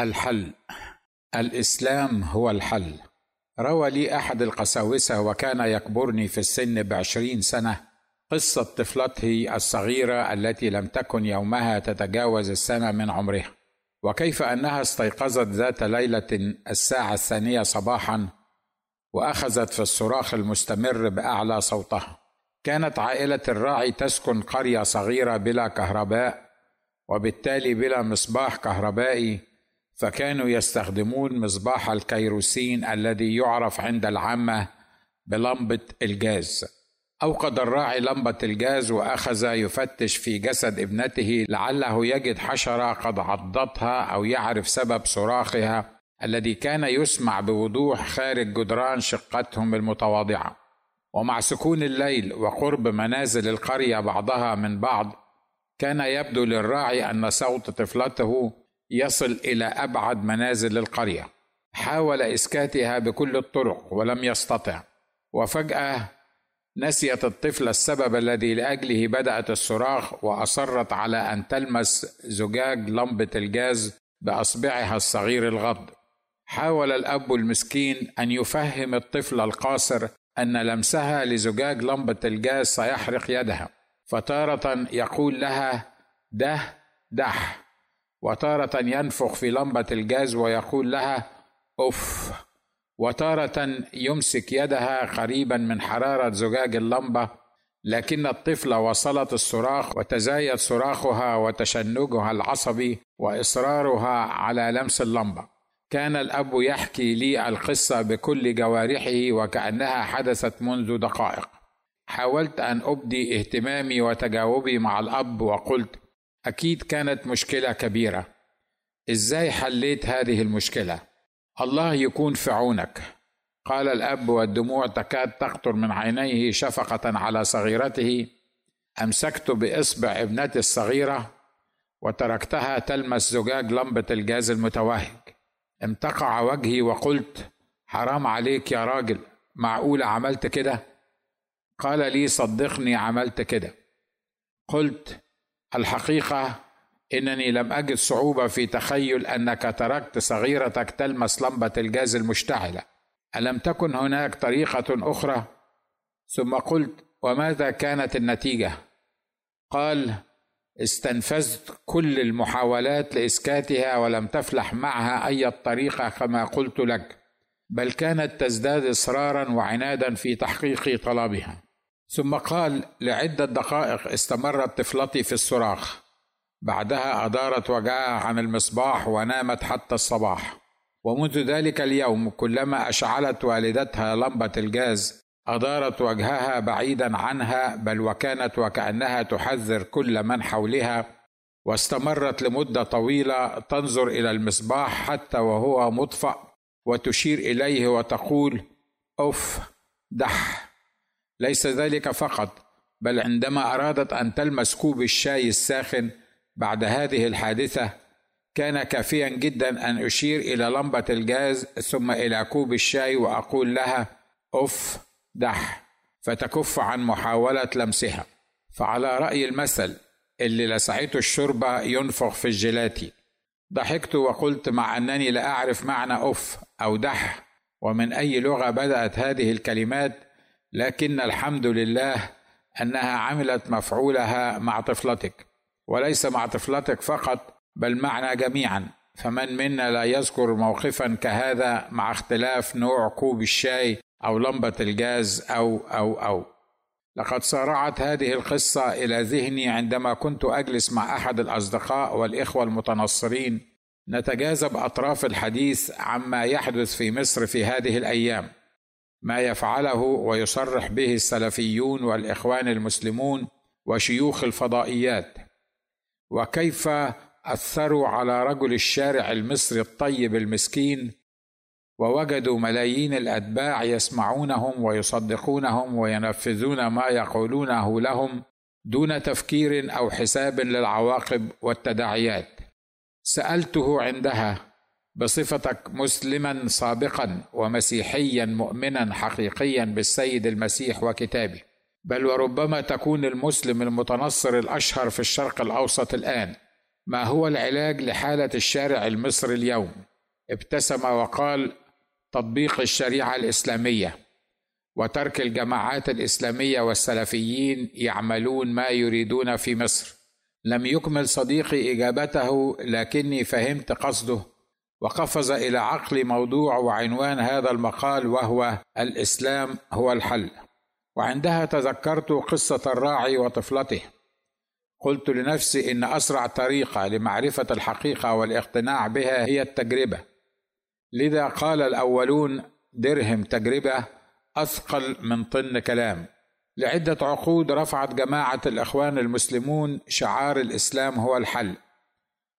الحل. الإسلام هو الحل. روى لي أحد القساوسة وكان يكبرني في السن بعشرين سنة. قصة طفلته الصغيرة التي لم تكن يومها تتجاوز السنة من عمرها. وكيف أنها استيقظت ذات ليلة الساعة الثانية صباحا وأخذت في الصراخ المستمر بأعلى صوتها. كانت عائلة الراعي تسكن قرية صغيرة بلا كهرباء وبالتالي بلا مصباح كهربائي فكانوا يستخدمون مصباح الكيروسين الذي يعرف عند العامة بلمبة الجاز أوقد الراعي لمبة الجاز وأخذ يفتش في جسد ابنته لعله يجد حشرة قد عضتها أو يعرف سبب صراخها الذي كان يسمع بوضوح خارج جدران شقتهم المتواضعة. ومع سكون الليل وقرب منازل القرية بعضها من بعض كان يبدو للراعي أن صوت طفلته يصل إلى أبعد منازل القرية. حاول إسكاتها بكل الطرق ولم يستطع. وفجأة نسيت الطفلة السبب الذي لأجله بدأت الصراخ وأصرت على أن تلمس زجاج لمبة الجاز بأصبعها الصغير الغض. حاول الأب المسكين أن يفهم الطفل القاصر أن لمسها لزجاج لمبة الجاز سيحرق يدها. فتارة يقول لها ده دح. وتارة ينفخ في لمبة الجاز ويقول لها أف وتارة يمسك يدها قريبا من حرارة زجاج اللمبة لكن الطفلة وصلت الصراخ وتزايد صراخها وتشنجها العصبي وإصرارها على لمس اللمبة. كان الأب يحكي لي القصة بكل جوارحه وكأنها حدثت منذ دقائق. حاولت أن أبدي اهتمامي وتجاوبي مع الأب وقلت أكيد كانت مشكلة كبيرة. إزاي حليت هذه المشكلة؟ الله يكون في عونك. قال الأب والدموع تكاد تقطر من عينيه شفقة على صغيرته. أمسكت بإصبع ابنتي الصغيرة وتركتها تلمس زجاج لمبة الجاز المتوهج. امتقع وجهي وقلت حرام عليك يا راجل معقولة عملت كده؟ قال لي صدقني عملت كده. قلت الحقيقة إنني لم أجد صعوبة في تخيل أنك تركت صغيرتك تلمس لمبة الجاز المشتعلة ألم تكن هناك طريقة أخرى؟ ثم قلت وماذا كانت النتيجة؟ قال استنفذت كل المحاولات لإسكاتها ولم تفلح معها أي طريقه كما قلت لك بل كانت تزداد إصرارا وعنادا في تحقيق طلبها ثم قال لعدة دقائق استمرت طفلتي في الصراخ. بعدها أدارت وجهها عن المصباح ونامت حتى الصباح. ومنذ ذلك اليوم كلما أشعلت والدتها لمبة الجاز أدارت وجهها بعيدا عنها بل وكانت وكأنها تحذر كل من حولها. واستمرت لمدة طويلة تنظر إلى المصباح حتى وهو مطفأ وتشير إليه وتقول اف دح. ليس ذلك فقط بل عندما أرادت أن تلمس كوب الشاي الساخن بعد هذه الحادثة كان كافيا جدا أن أشير إلى لمبة الجاز ثم إلى كوب الشاي وأقول لها اف دح فتكف عن محاولة لمسها. فعلى رأي المثل اللي لسعته الشوربة ينفخ في الجيلاتي ضحكت وقلت مع أنني لا أعرف معنى أف أو دح ومن أي لغة بدأت هذه الكلمات لكن الحمد لله أنها عملت مفعولها مع طفلتك وليس مع طفلتك فقط بل معنا جميعا. فمن منا لا يذكر موقفا كهذا مع اختلاف نوع كوب الشاي أو لمبة الجاز أو أو أو. لقد سارعت هذه القصة إلى ذهني عندما كنت أجلس مع أحد الأصدقاء والإخوة المتنصرين نتجاذب أطراف الحديث عما يحدث في مصر في هذه الأيام. ما يفعله ويصرح به السلفيون والإخوان المسلمون وشيوخ الفضائيات. وكيف أثروا على رجل الشارع المصري الطيب المسكين؟ ووجدوا ملايين الأتباع يسمعونهم ويصدقونهم وينفذون ما يقولونه لهم دون تفكير أو حساب للعواقب والتداعيات. سألته عندها بصفتك مسلما سابقا ومسيحيا مؤمنا حقيقيا بالسيد المسيح وكتابه. بل وربما تكون المسلم المتنصر الأشهر في الشرق الأوسط الآن. ما هو العلاج لحالة الشارع المصري اليوم؟ ابتسم وقال تطبيق الشريعة الإسلامية. وترك الجماعات الإسلامية والسلفيين يعملون ما يريدون في مصر. لم يكمل صديقي إجابته لكني فهمت قصده. وقفز إلى عقلي موضوع وعنوان هذا المقال وهو الإسلام هو الحل. وعندها تذكرت قصة الراعي وطفلته. قلت لنفسي إن أسرع طريقة لمعرفة الحقيقة والاقتناع بها هي التجربة. لذا قال الأولون درهم تجربة أثقل من طن كلام. لعدة عقود رفعت جماعة الإخوان المسلمون شعار الإسلام هو الحل.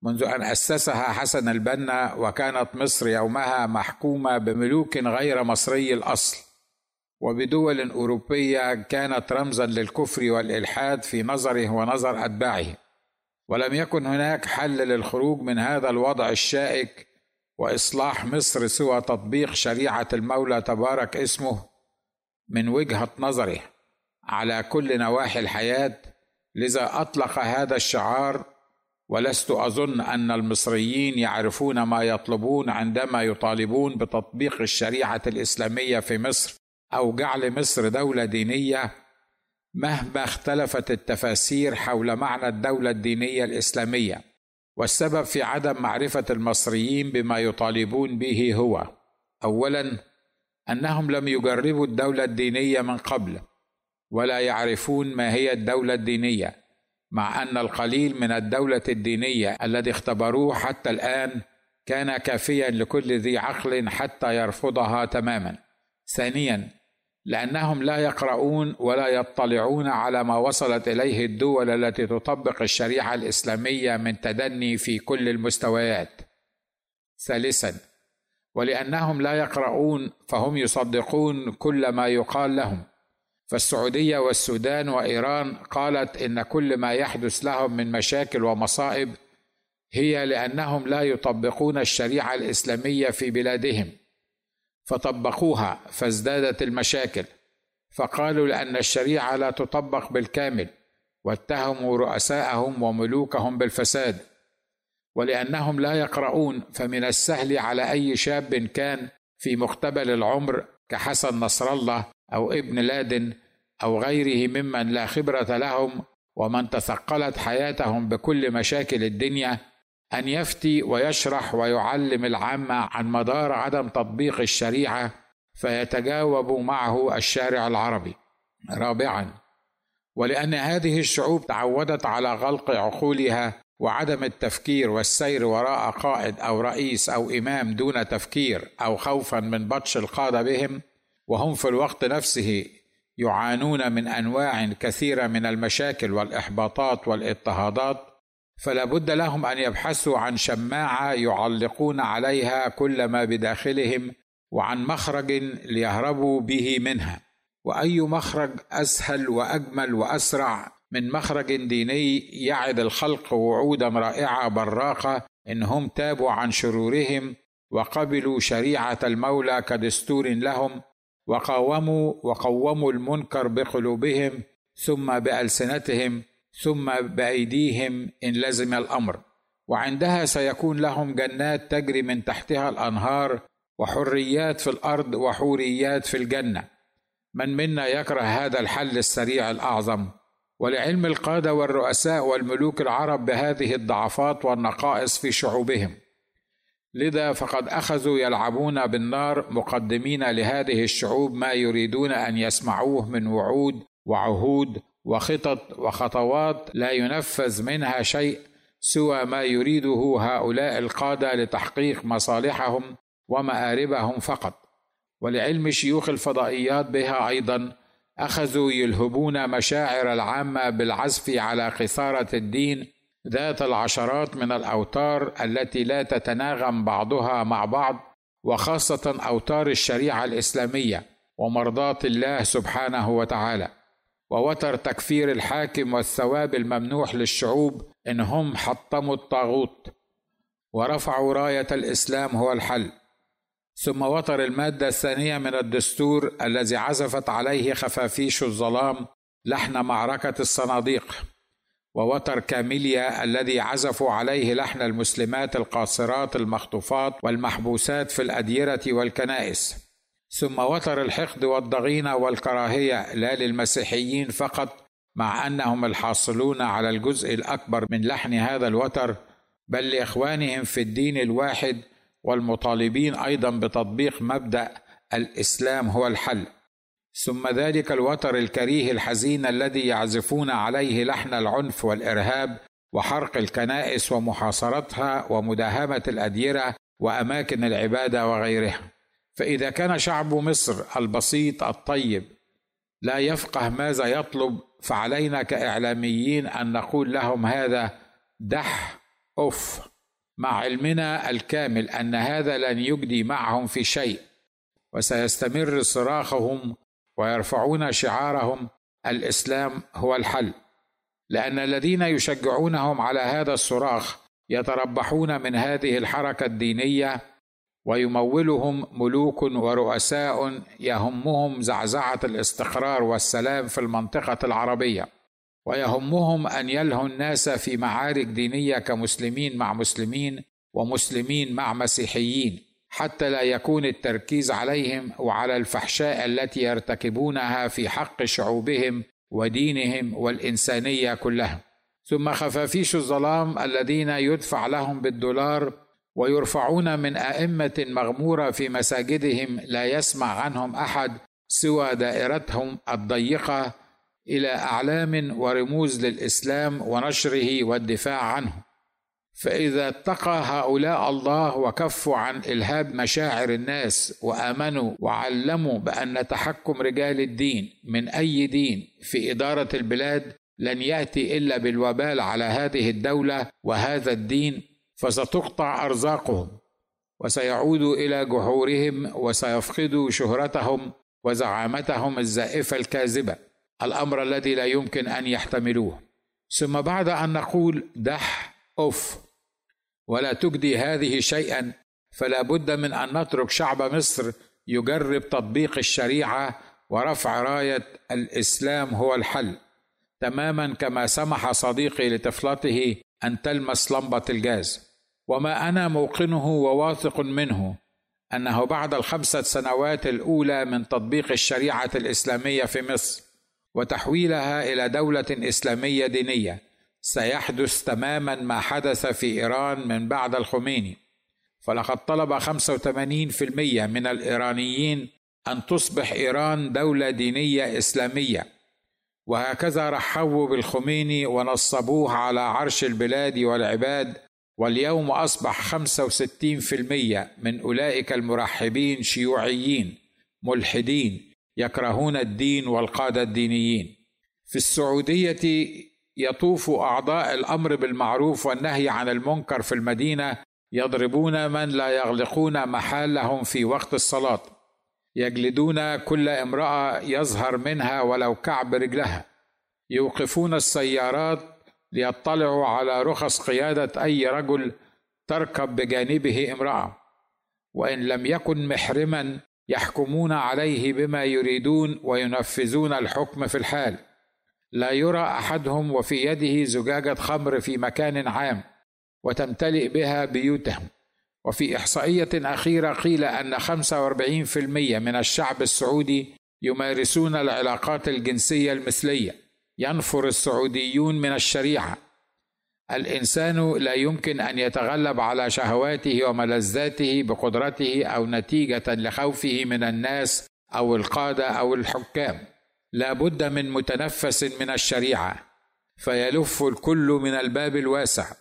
منذ أن أسسها حسن البنا وكانت مصر يومها محكومة بملوك غير مصري الأصل وبدول أوروبية كانت رمزا للكفر والإلحاد في نظره ونظر أتباعه. ولم يكن هناك حل للخروج من هذا الوضع الشائك وإصلاح مصر سوى تطبيق شريعة المولى تبارك اسمه من وجهة نظره. على كل نواحي الحياة لذا أطلق هذا الشعار ولست أظن أن المصريين يعرفون ما يطلبون عندما يطالبون بتطبيق الشريعة الإسلامية في مصر أو جعل مصر دولة دينية مهما اختلفت التفاسير حول معنى الدولة الدينية الإسلامية. والسبب في عدم معرفة المصريين بما يطالبون به هو اولا أنهم لم يجربوا الدولة الدينية من قبل ولا يعرفون ما هي الدولة الدينية. مع أن القليل من الدولة الدينية الذي اختبروه حتى الآن كان كافيا لكل ذي عقل حتى يرفضها تماما. ثانيا لأنهم لا يقرؤون ولا يطلعون على ما وصلت إليه الدول التي تطبق الشريعة الإسلامية من تدني في كل المستويات. ثالثا ولأنهم لا يقرؤون فهم يصدقون كل ما يقال لهم. فالسعودية والسودان وإيران قالت إن كل ما يحدث لهم من مشاكل ومصائب هي لأنهم لا يطبقون الشريعة الإسلامية في بلادهم. فطبقوها فازدادت المشاكل. فقالوا لأن الشريعة لا تطبق بالكامل واتهموا رؤساءهم وملوكهم بالفساد. ولأنهم لا يقرؤون فمن السهل على أي شاب كان في مقتبل العمر كحسن نصر الله أو ابن لادن أو غيره ممن لا خبرة لهم ومن تثقلت حياتهم بكل مشاكل الدنيا أن يفتي ويشرح ويعلم العامة عن مدار عدم تطبيق الشريعة فيتجاوب معه الشارع العربي. رابعا ولأن هذه الشعوب تعودت على غلق عقولها وعدم التفكير والسير وراء قائد أو رئيس أو إمام دون تفكير أو خوفا من بطش القادة بهم وهم في الوقت نفسه يعانون من أنواع كثيرة من المشاكل والإحباطات والإضطهادات فلا بد لهم أن يبحثوا عن شماعة يعلقون عليها كل ما بداخلهم وعن مخرج ليهربوا به منها. وأي مخرج أسهل وأجمل وأسرع من مخرج ديني يعد الخلق وعودا رائعة براقة انهم تابوا عن شرورهم وقبلوا شريعة المولى كدستور لهم وقاوموا وقوموا المنكر بقلوبهم ثم بألسنتهم ثم بأيديهم إن لزم الأمر. وعندها سيكون لهم جنات تجري من تحتها الأنهار وحريات في الأرض وحوريات في الجنة. من منا يكره هذا الحل السريع الأعظم؟ ولعلم القادة والرؤساء والملوك العرب بهذه الضعفات والنقائص في شعوبهم. لذا فقد أخذوا يلعبون بالنار مقدمين لهذه الشعوب ما يريدون أن يسمعوه من وعود وعهود وخطط وخطوات لا ينفذ منها شيء سوى ما يريده هؤلاء القادة لتحقيق مصالحهم ومآربهم فقط. ولعلم شيوخ الفضائيات بها أيضا أخذوا يلهبون مشاعر العامة بالعزف على قثاره الدين ذات العشرات من الأوتار التي لا تتناغم بعضها مع بعض وخاصة أوتار الشريعة الإسلامية ومرضاة الله سبحانه وتعالى. ووتر تكفير الحاكم والثواب الممنوح للشعوب إن هم حطموا الطاغوت ورفعوا راية الإسلام هو الحل. ثم وتر المادة الثانية من الدستور الذي عزفت عليه خفافيش الظلام لحن معركة الصناديق. ووتر كاميليا الذي عزفوا عليه لحن المسلمات القاصرات المخطوفات والمحبوسات في الأديرة والكنائس. ثم وتر الحقد والضغينة والكراهية لا للمسيحيين فقط مع أنهم الحاصلون على الجزء الأكبر من لحن هذا الوتر بل لإخوانهم في الدين الواحد والمطالبين أيضا بتطبيق مبدأ الإسلام هو الحل. ثم ذلك الوتر الكريه الحزين الذي يعزفون عليه لحن العنف والإرهاب وحرق الكنائس ومحاصرتها ومداهمة الأديرة وأماكن العبادة وغيرها. فإذا كان شعب مصر البسيط الطيب لا يفقه ماذا يطلب فعلينا كإعلاميين أن نقول لهم هذا دح اف مع علمنا الكامل أن هذا لن يجدي معهم في شيء وسيستمر صراخهم ويرفعون شعارهم الإسلام هو الحل. لأن الذين يشجعونهم على هذا الصراخ يتربحون من هذه الحركة الدينية ويمولهم ملوك ورؤساء يهمهم زعزعة الاستقرار والسلام في المنطقة العربية. ويهمهم أن يلهوا الناس في معارك دينية كمسلمين مع مسلمين ومسلمين مع مسيحيين. حتى لا يكون التركيز عليهم وعلى الفحشاء التي يرتكبونها في حق شعوبهم ودينهم والإنسانية كلها. ثم خفافيش الظلام الذين يدفع لهم بالدولار ويرفعون من أئمة مغمورة في مساجدهم لا يسمع عنهم أحد سوى دائرتهم الضيقة إلى أعلام ورموز للإسلام ونشره والدفاع عنه. فإذا اتقى هؤلاء الله وكفوا عن إلهاب مشاعر الناس وآمنوا وعلموا بأن تحكم رجال الدين من أي دين في إدارة البلاد لن يأتي إلا بالوبال على هذه الدولة وهذا الدين فستقطع أرزاقهم وسيعودوا إلى جحورهم وسيفقدوا شهرتهم وزعامتهم الزائفة الكاذبة الأمر الذي لا يمكن أن يحتملوه. ثم بعد أن نقول دح أف ولا تجدي هذه شيئا فلا بد من أن نترك شعب مصر يجرب تطبيق الشريعة ورفع راية الإسلام هو الحل. تماما كما سمح صديقي لطفلته أن تلمس لمبة الجاز وما أنا موقنه وواثق منه أنه بعد الخمسه سنوات الأولى من تطبيق الشريعة الإسلامية في مصر وتحويلها إلى دولة إسلامية دينية. سيحدث تماما ما حدث في إيران من بعد الخميني. فلقد طلب 85% من الإيرانيين أن تصبح إيران دولة دينية إسلامية. وهكذا رحبوا بالخميني ونصبوه على عرش البلاد والعباد واليوم أصبح 65% من أولئك المرحبين شيوعيين ملحدين يكرهون الدين والقادة الدينيين. في السعودية يطوف أعضاء الأمر بالمعروف والنهي عن المنكر في المدينة يضربون من لا يغلقون محلهم في وقت الصلاة. يجلدون كل امرأة يظهر منها ولو كعب رجلها. يوقفون السيارات ليطلعوا على رخص قيادة أي رجل تركب بجانبه امرأة. وإن لم يكن محرما يحكمون عليه بما يريدون وينفذون الحكم في الحال. لا يرى أحدهم وفي يده زجاجة خمر في مكان عام وتمتلئ بها بيوتهم وفي إحصائية أخيرة قيل أن 45% من الشعب السعودي يمارسون العلاقات الجنسية المثلية ينفر السعوديون من الشريعة. الإنسان لا يمكن أن يتغلب على شهواته وملذاته بقدرته أو نتيجة لخوفه من الناس أو القادة أو الحكام. لا بد من متنفس من الشريعة فيلف الكل من الباب الواسع.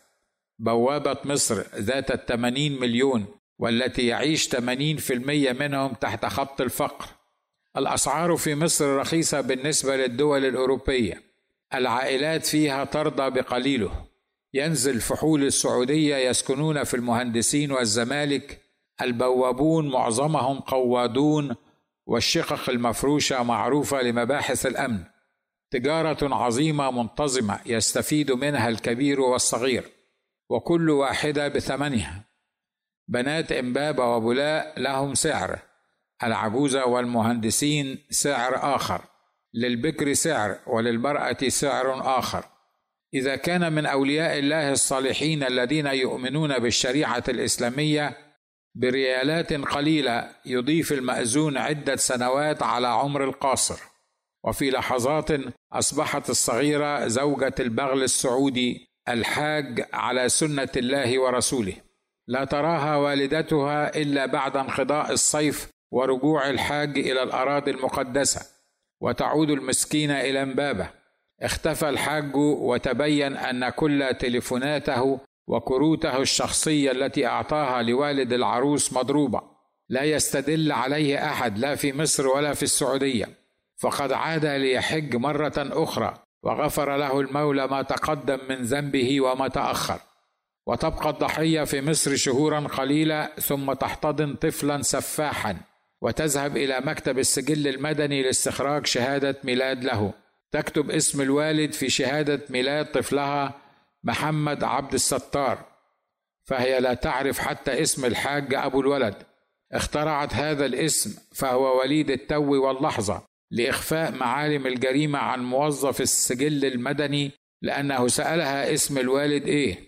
بوابة مصر ذات الثمانين مليون والتي يعيش ثمانين في المية منهم تحت خط الفقر. الأسعار في مصر رخيصة بالنسبة للدول الأوروبية. العائلات فيها ترضى بقليله. ينزل فحول السعودية يسكنون في المهندسين والزمالك. البوابون معظمهم قوادون والشقق المفروشة معروفة لمباحث الأمن. تجارة عظيمة منتظمة يستفيد منها الكبير والصغير وكل واحدة بثمنها. بنات امبابه وبلاء لهم سعر العجوزة والمهندسين سعر آخر للبكر سعر وللمرأة سعر آخر. إذا كان من أولياء الله الصالحين الذين يؤمنون بالشريعة الإسلامية بريالات قليلة يضيف المازون عدة سنوات على عمر القاصر. وفي لحظات أصبحت الصغيرة زوجة البغل السعودي الحاج على سنة الله ورسوله. لا تراها والدتها إلا بعد انقضاء الصيف ورجوع الحاج إلى الأراضي المقدسة. وتعود المسكينه إلى امبابه اختفى الحاج وتبين أن كل تليفوناته وكروته الشخصية التي أعطاها لوالد العروس مضروبة. لا يستدل عليه أحد لا في مصر ولا في السعودية. فقد عاد ليحج مرة أخرى وغفر له المولى ما تقدم من ذنبه وما تأخر. وتبقى الضحية في مصر شهورا قليلة ثم تحتضن طفلا سفاحا. وتذهب إلى مكتب السجل المدني لاستخراج شهادة ميلاد له. تكتب اسم الوالد في شهادة ميلاد طفلها محمد عبد الستار فهي لا تعرف حتى اسم الحاج أبو الولد. اخترعت هذا الاسم فهو وليد التو واللحظة لإخفاء معالم الجريمة عن موظف السجل المدني لأنه سألها اسم الوالد إيه.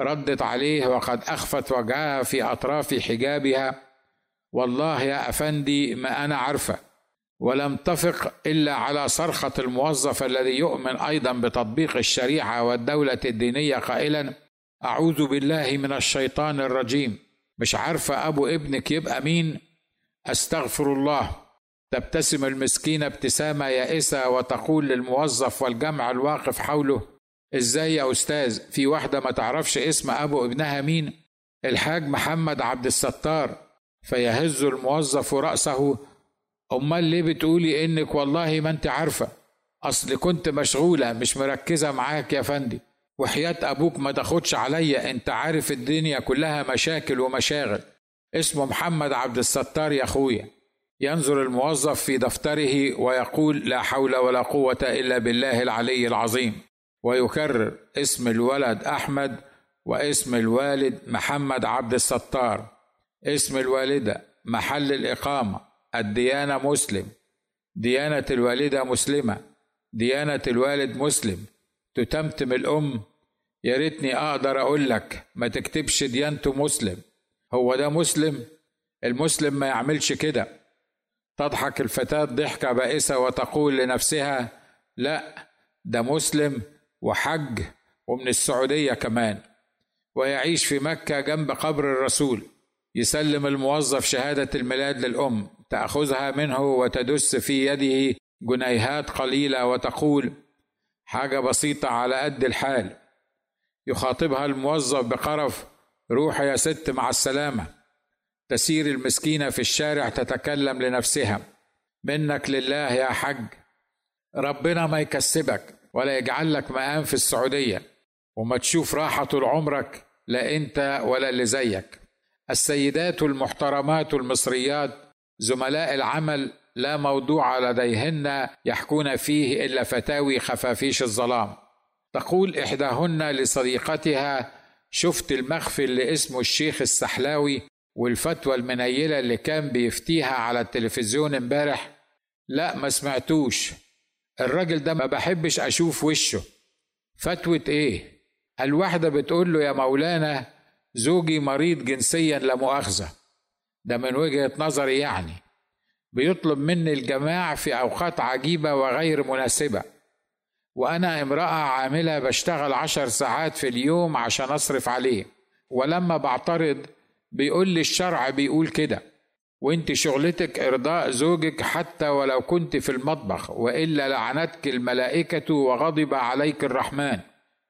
ردت عليه وقد أخفت وجهها في أطراف حجابها. والله يا أفندي ما أنا عارفة. ولم تفق إلا على صرخة الموظف الذي يؤمن أيضا بتطبيق الشريعة والدولة الدينية قائلا أعوذ بالله من الشيطان الرجيم. مش عارفة أبو ابنك يبقى مين؟ أستغفر الله. تبتسم المسكينه ابتسامة يائسة وتقول للموظف والجمع الواقف حوله إزاي يا أستاذ؟ في واحدة ما تعرفش اسم أبو ابنها مين؟ الحاج محمد عبد الستار. فيهز الموظف رأسه أمال ليه بتقولي إنك والله ما أنت عارفة؟ أصل كنت مشغولة مش مركزة معاك يا فندي وحياة أبوك ما تاخدش عليا أنت عارف الدنيا كلها مشاكل ومشاغل. اسمه محمد عبد الستار يا أخويا. ينظر الموظف في دفتره ويقول لا حول ولا قوة إلا بالله العلي العظيم. ويكرر اسم الولد أحمد واسم الوالد محمد عبد الستار. اسم الوالدة محل الإقامة. الديانة مسلم ديانة الوالدة مسلمة ديانة الوالد مسلم. تتمتم الأم يا ريتني أقدر أقول لك ما تكتبش ديانته مسلم. هو ده مسلم؟ المسلم ما يعملش كده. تضحك الفتاة ضحكة بائسة وتقول لنفسها لا ده مسلم وحج ومن السعودية كمان ويعيش في مكة جنب قبر الرسول. يسلم الموظف شهادة الميلاد للأم تأخذها منه وتدس في يده جنيهات قليلة وتقول حاجة بسيطة على قد الحال. يخاطبها الموظف بقرف روح يا ست مع السلامة. تسير المسكينة في الشارع تتكلم لنفسها منك لله يا حج ربنا ما يكسبك ولا يجعل لك مقام في السعودية وما تشوف راحة طول عمرك لا أنت ولا اللي زيك. السيدات المحترمات المصريات زملاء العمل لا موضوع لديهن يحكون فيه إلا فتاوي خفافيش الظلام. تقول إحداهن لصديقتها شفت المخفي اللي اسمه الشيخ السحلاوي والفتوى المنيلة اللي كان بيفتيها على التلفزيون امبارح؟ لا ما سمعتوش. الراجل ده ما بحبش أشوف وشه. فتوى إيه؟ الواحدة بتقول له يا مولانا زوجي مريض جنسيا لا مؤاخذة. ده من وجهة نظري يعني. بيطلب مني الجماع في أوقات عجيبة وغير مناسبة. وأنا امرأة عاملة بشتغل عشر ساعات في اليوم عشان أصرف عليه. ولما بعترض بيقول لي الشرع بيقول كده. وإنت شغلتك إرضاء زوجك حتى ولو كنت في المطبخ وإلا لعنتك الملائكة وغضب عليك الرحمن.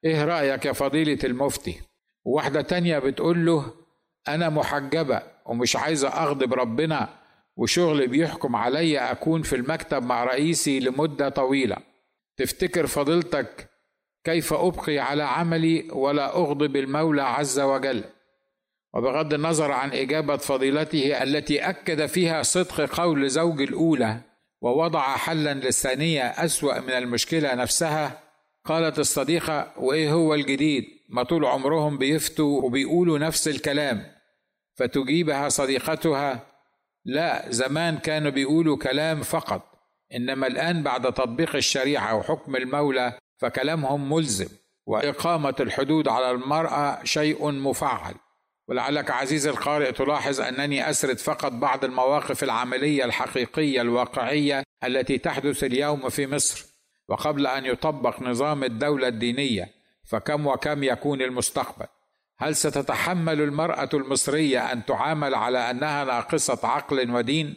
إيه رأيك يا فضيلة المفتي؟ وواحدة تانية بتقول له أنا محجبة ومش عايزة أغضب ربنا وشغل بيحكم عليا أكون في المكتب مع رئيسي لمدة طويلة. تفتكر فضيلتك كيف أبقي على عملي ولا أغضب المولى عز وجل؟ وبغض النظر عن إجابة فضيلته التي أكد فيها صدق قول زوج الأولى ووضع حلا للثانية أسوأ من المشكلة نفسها قالت الصديقة وإيه هو الجديد؟ ما طول عمرهم بيفتوا وبيقولوا نفس الكلام فتجيبها صديقتها. لا زمان كانوا بيقولوا كلام فقط إنما الآن بعد تطبيق الشريعة وحكم المولى فكلامهم ملزم وإقامة الحدود على المرأة شيء مفعل. ولعلك عزيزي القارئ تلاحظ أنني أسرد فقط بعض المواقف العملية الحقيقية الواقعية التي تحدث اليوم في مصر. وقبل أن يطبق نظام الدولة الدينية فكم وكم يكون المستقبل؟ هل ستتحمل المرأة المصرية أن تعامل على أنها ناقصة عقل ودين؟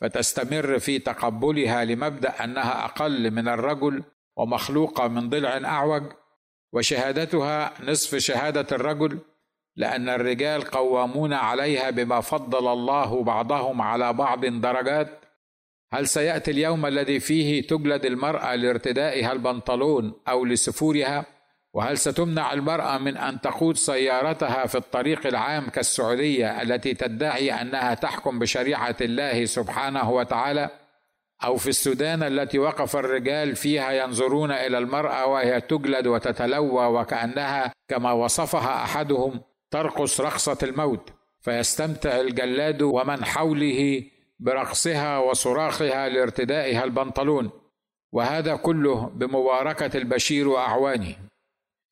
فتستمر في تقبلها لمبدأ أنها أقل من الرجل ومخلوقة من ضلع أعوج؟ وشهادتها نصف شهادة الرجل لأن الرجال قوامون عليها بما فضل الله بعضهم على بعض درجات؟ هل سيأتي اليوم الذي فيه تجلد المرأة لارتدائها البنطلون أو لسفورها؟ وهل ستمنع المرأة من أن تقود سيارتها في الطريق العام كالسعودية التي تدعي أنها تحكم بشريعة الله سبحانه وتعالى؟ أو في السودان التي وقف الرجال فيها ينظرون إلى المرأة وهي تجلد وتتلوى وكأنها كما وصفها أحدهم ترقص رقصة الموت فيستمتع الجلاد ومن حوله برقصها وصراخها لارتدائها البنطلون وهذا كله بمباركة البشير وأعوانه.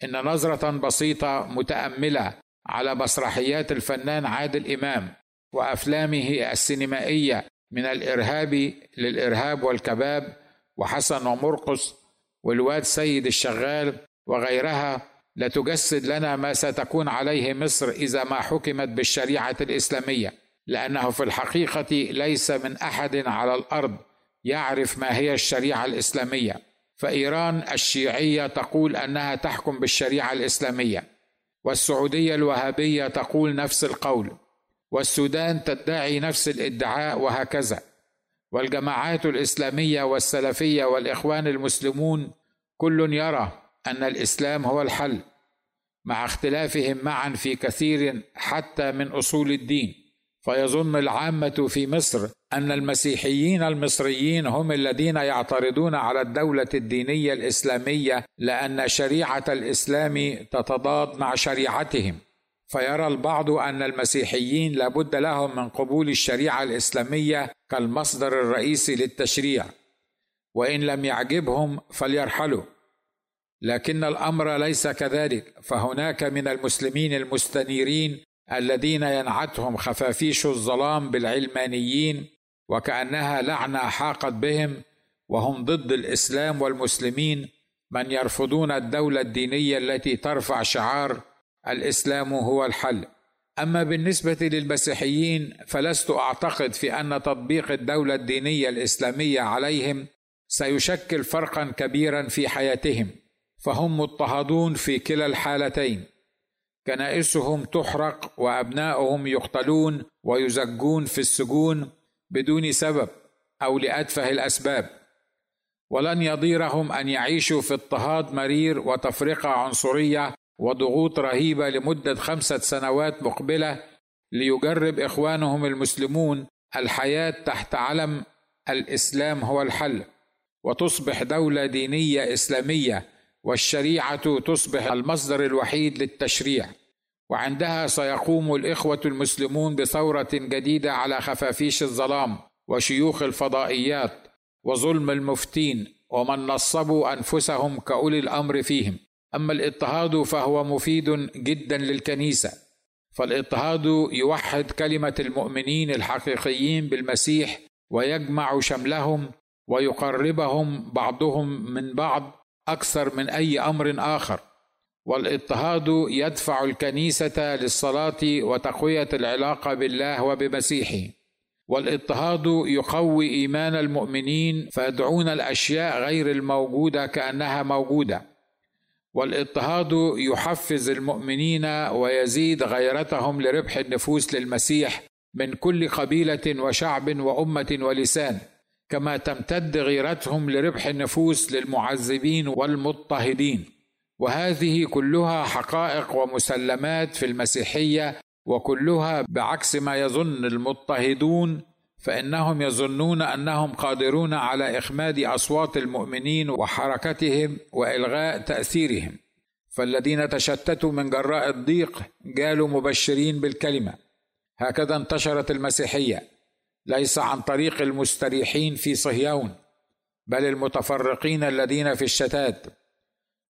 إن نظرة بسيطة متأملة على مسرحيات الفنان عادل إمام وأفلامه السينمائية من الإرهاب للإرهاب والكباب وحسن ومرقص والواد سيد الشغال وغيرها لتجسد لنا ما ستكون عليه مصر إذا ما حكمت بالشريعة الإسلامية لأنه في الحقيقة ليس من أحد على الأرض يعرف ما هي الشريعة الإسلامية. فإيران الشيعية تقول أنها تحكم بالشريعة الإسلامية والسعودية الوهابية تقول نفس القول والسودان تدعي نفس الادعاء وهكذا. والجماعات الإسلامية والسلفية والإخوان المسلمون كل يرى أن الإسلام هو الحل مع اختلافهم معا في كثير حتى من أصول الدين. فيظن العامة في مصر أن المسيحيين المصريين هم الذين يعترضون على الدولة الدينية الإسلامية لأن شريعة الإسلام تتضاد مع شريعتهم. فيرى البعض أن المسيحيين لابد لهم من قبول الشريعة الإسلامية كالمصدر الرئيسي للتشريع. وإن لم يعجبهم فليرحلوا. لكن الأمر ليس كذلك. فهناك من المسلمين المستنيرين الذين ينعتهم خفافيش الظلام بالعلمانيين وكأنها لعنة حاقت بهم وهم ضد الإسلام والمسلمين من يرفضون الدولة الدينية التي ترفع شعار الإسلام هو الحل. أما بالنسبة للمسيحيين فلست أعتقد في أن تطبيق الدولة الدينية الإسلامية عليهم سيشكل فرقا كبيرا في حياتهم فهم مضطهدون في كلا الحالتين. كنائسهم تحرق وأبناؤهم يقتلون ويزجون في السجون بدون سبب أو لأتفه الأسباب. ولن يضيرهم أن يعيشوا في اضطهاد مرير وتفرقة عنصرية وضغوط رهيبة لمدة خمسة سنوات مقبلة ليجرب إخوانهم المسلمون الحياة تحت علم الإسلام هو الحل. وتصبح دولة دينية إسلامية والشريعة تصبح المصدر الوحيد للتشريع وعندها سيقوم الإخوة المسلمون بثورة جديدة على خفافيش الظلام وشيوخ الفضائيات وظلم المفتين ومن نصبوا أنفسهم كأولي الأمر فيهم. أما الاضطهاد فهو مفيد جدا للكنيسة فالاضطهاد يوحد كلمة المؤمنين الحقيقيين بالمسيح ويجمع شملهم ويقربهم بعضهم من بعض أكثر من أي أمر آخر. والإضطهاد يدفع الكنيسة للصلاة وتقوية العلاقة بالله وبمسيحه. والإضطهاد يقوي إيمان المؤمنين فيدعون الأشياء غير الموجودة كأنها موجودة. والإضطهاد يحفز المؤمنين ويزيد غيرتهم لربح النفوس للمسيح من كل قبيلة وشعب وأمة ولسان. كما تمتد غيرتهم لربح النفوس للمعذبين والمضطهدين. وهذه كلها حقائق ومسلمات في المسيحية وكلها بعكس ما يظن المضطهدون فإنهم يظنون أنهم قادرون على إخماد أصوات المؤمنين وحركتهم وإلغاء تأثيرهم. فالذين تشتتوا من جراء الضيق جالوا مبشرين بالكلمة. هكذا انتشرت المسيحية. ليس عن طريق المستريحين في صهيون بل المتفرقين الذين في الشتات.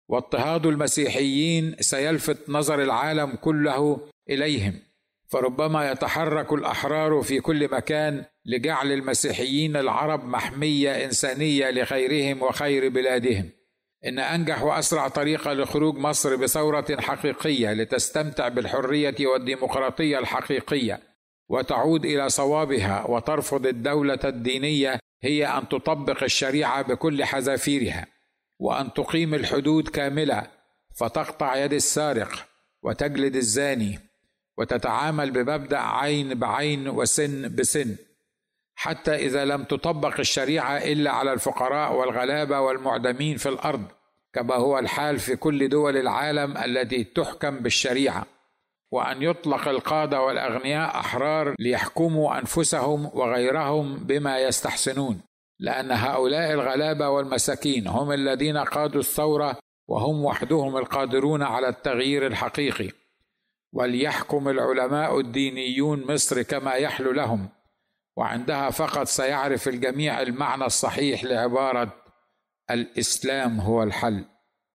واضطهاد المسيحيين سيلفت نظر العالم كله إليهم فربما يتحرك الأحرار في كل مكان لجعل المسيحيين العرب محمية إنسانية لخيرهم وخير بلادهم. إن أنجح وأسرع طريقه لخروج مصر بثورة حقيقية لتستمتع بالحرية والديمقراطية الحقيقية. وتعود إلى صوابها وترفض الدولة الدينية هي أن تطبق الشريعة بكل حذافيرها وأن تقيم الحدود كاملة فتقطع يد السارق وتجلد الزاني وتتعامل بمبدأ عين بعين وسن بسن حتى إذا لم تطبق الشريعة إلا على الفقراء والغلابة والمعدمين في الأرض كما هو الحال في كل دول العالم التي تحكم بالشريعة. وأن يطلق القادة والأغنياء أحرار ليحكموا أنفسهم وغيرهم بما يستحسنون لأن هؤلاء الغلابة والمساكين هم الذين قادوا الثورة وهم وحدهم القادرون على التغيير الحقيقي. وليحكم العلماء الدينيون مصر كما يحلو لهم وعندها فقط سيعرف الجميع المعنى الصحيح لعبارة الإسلام هو الحل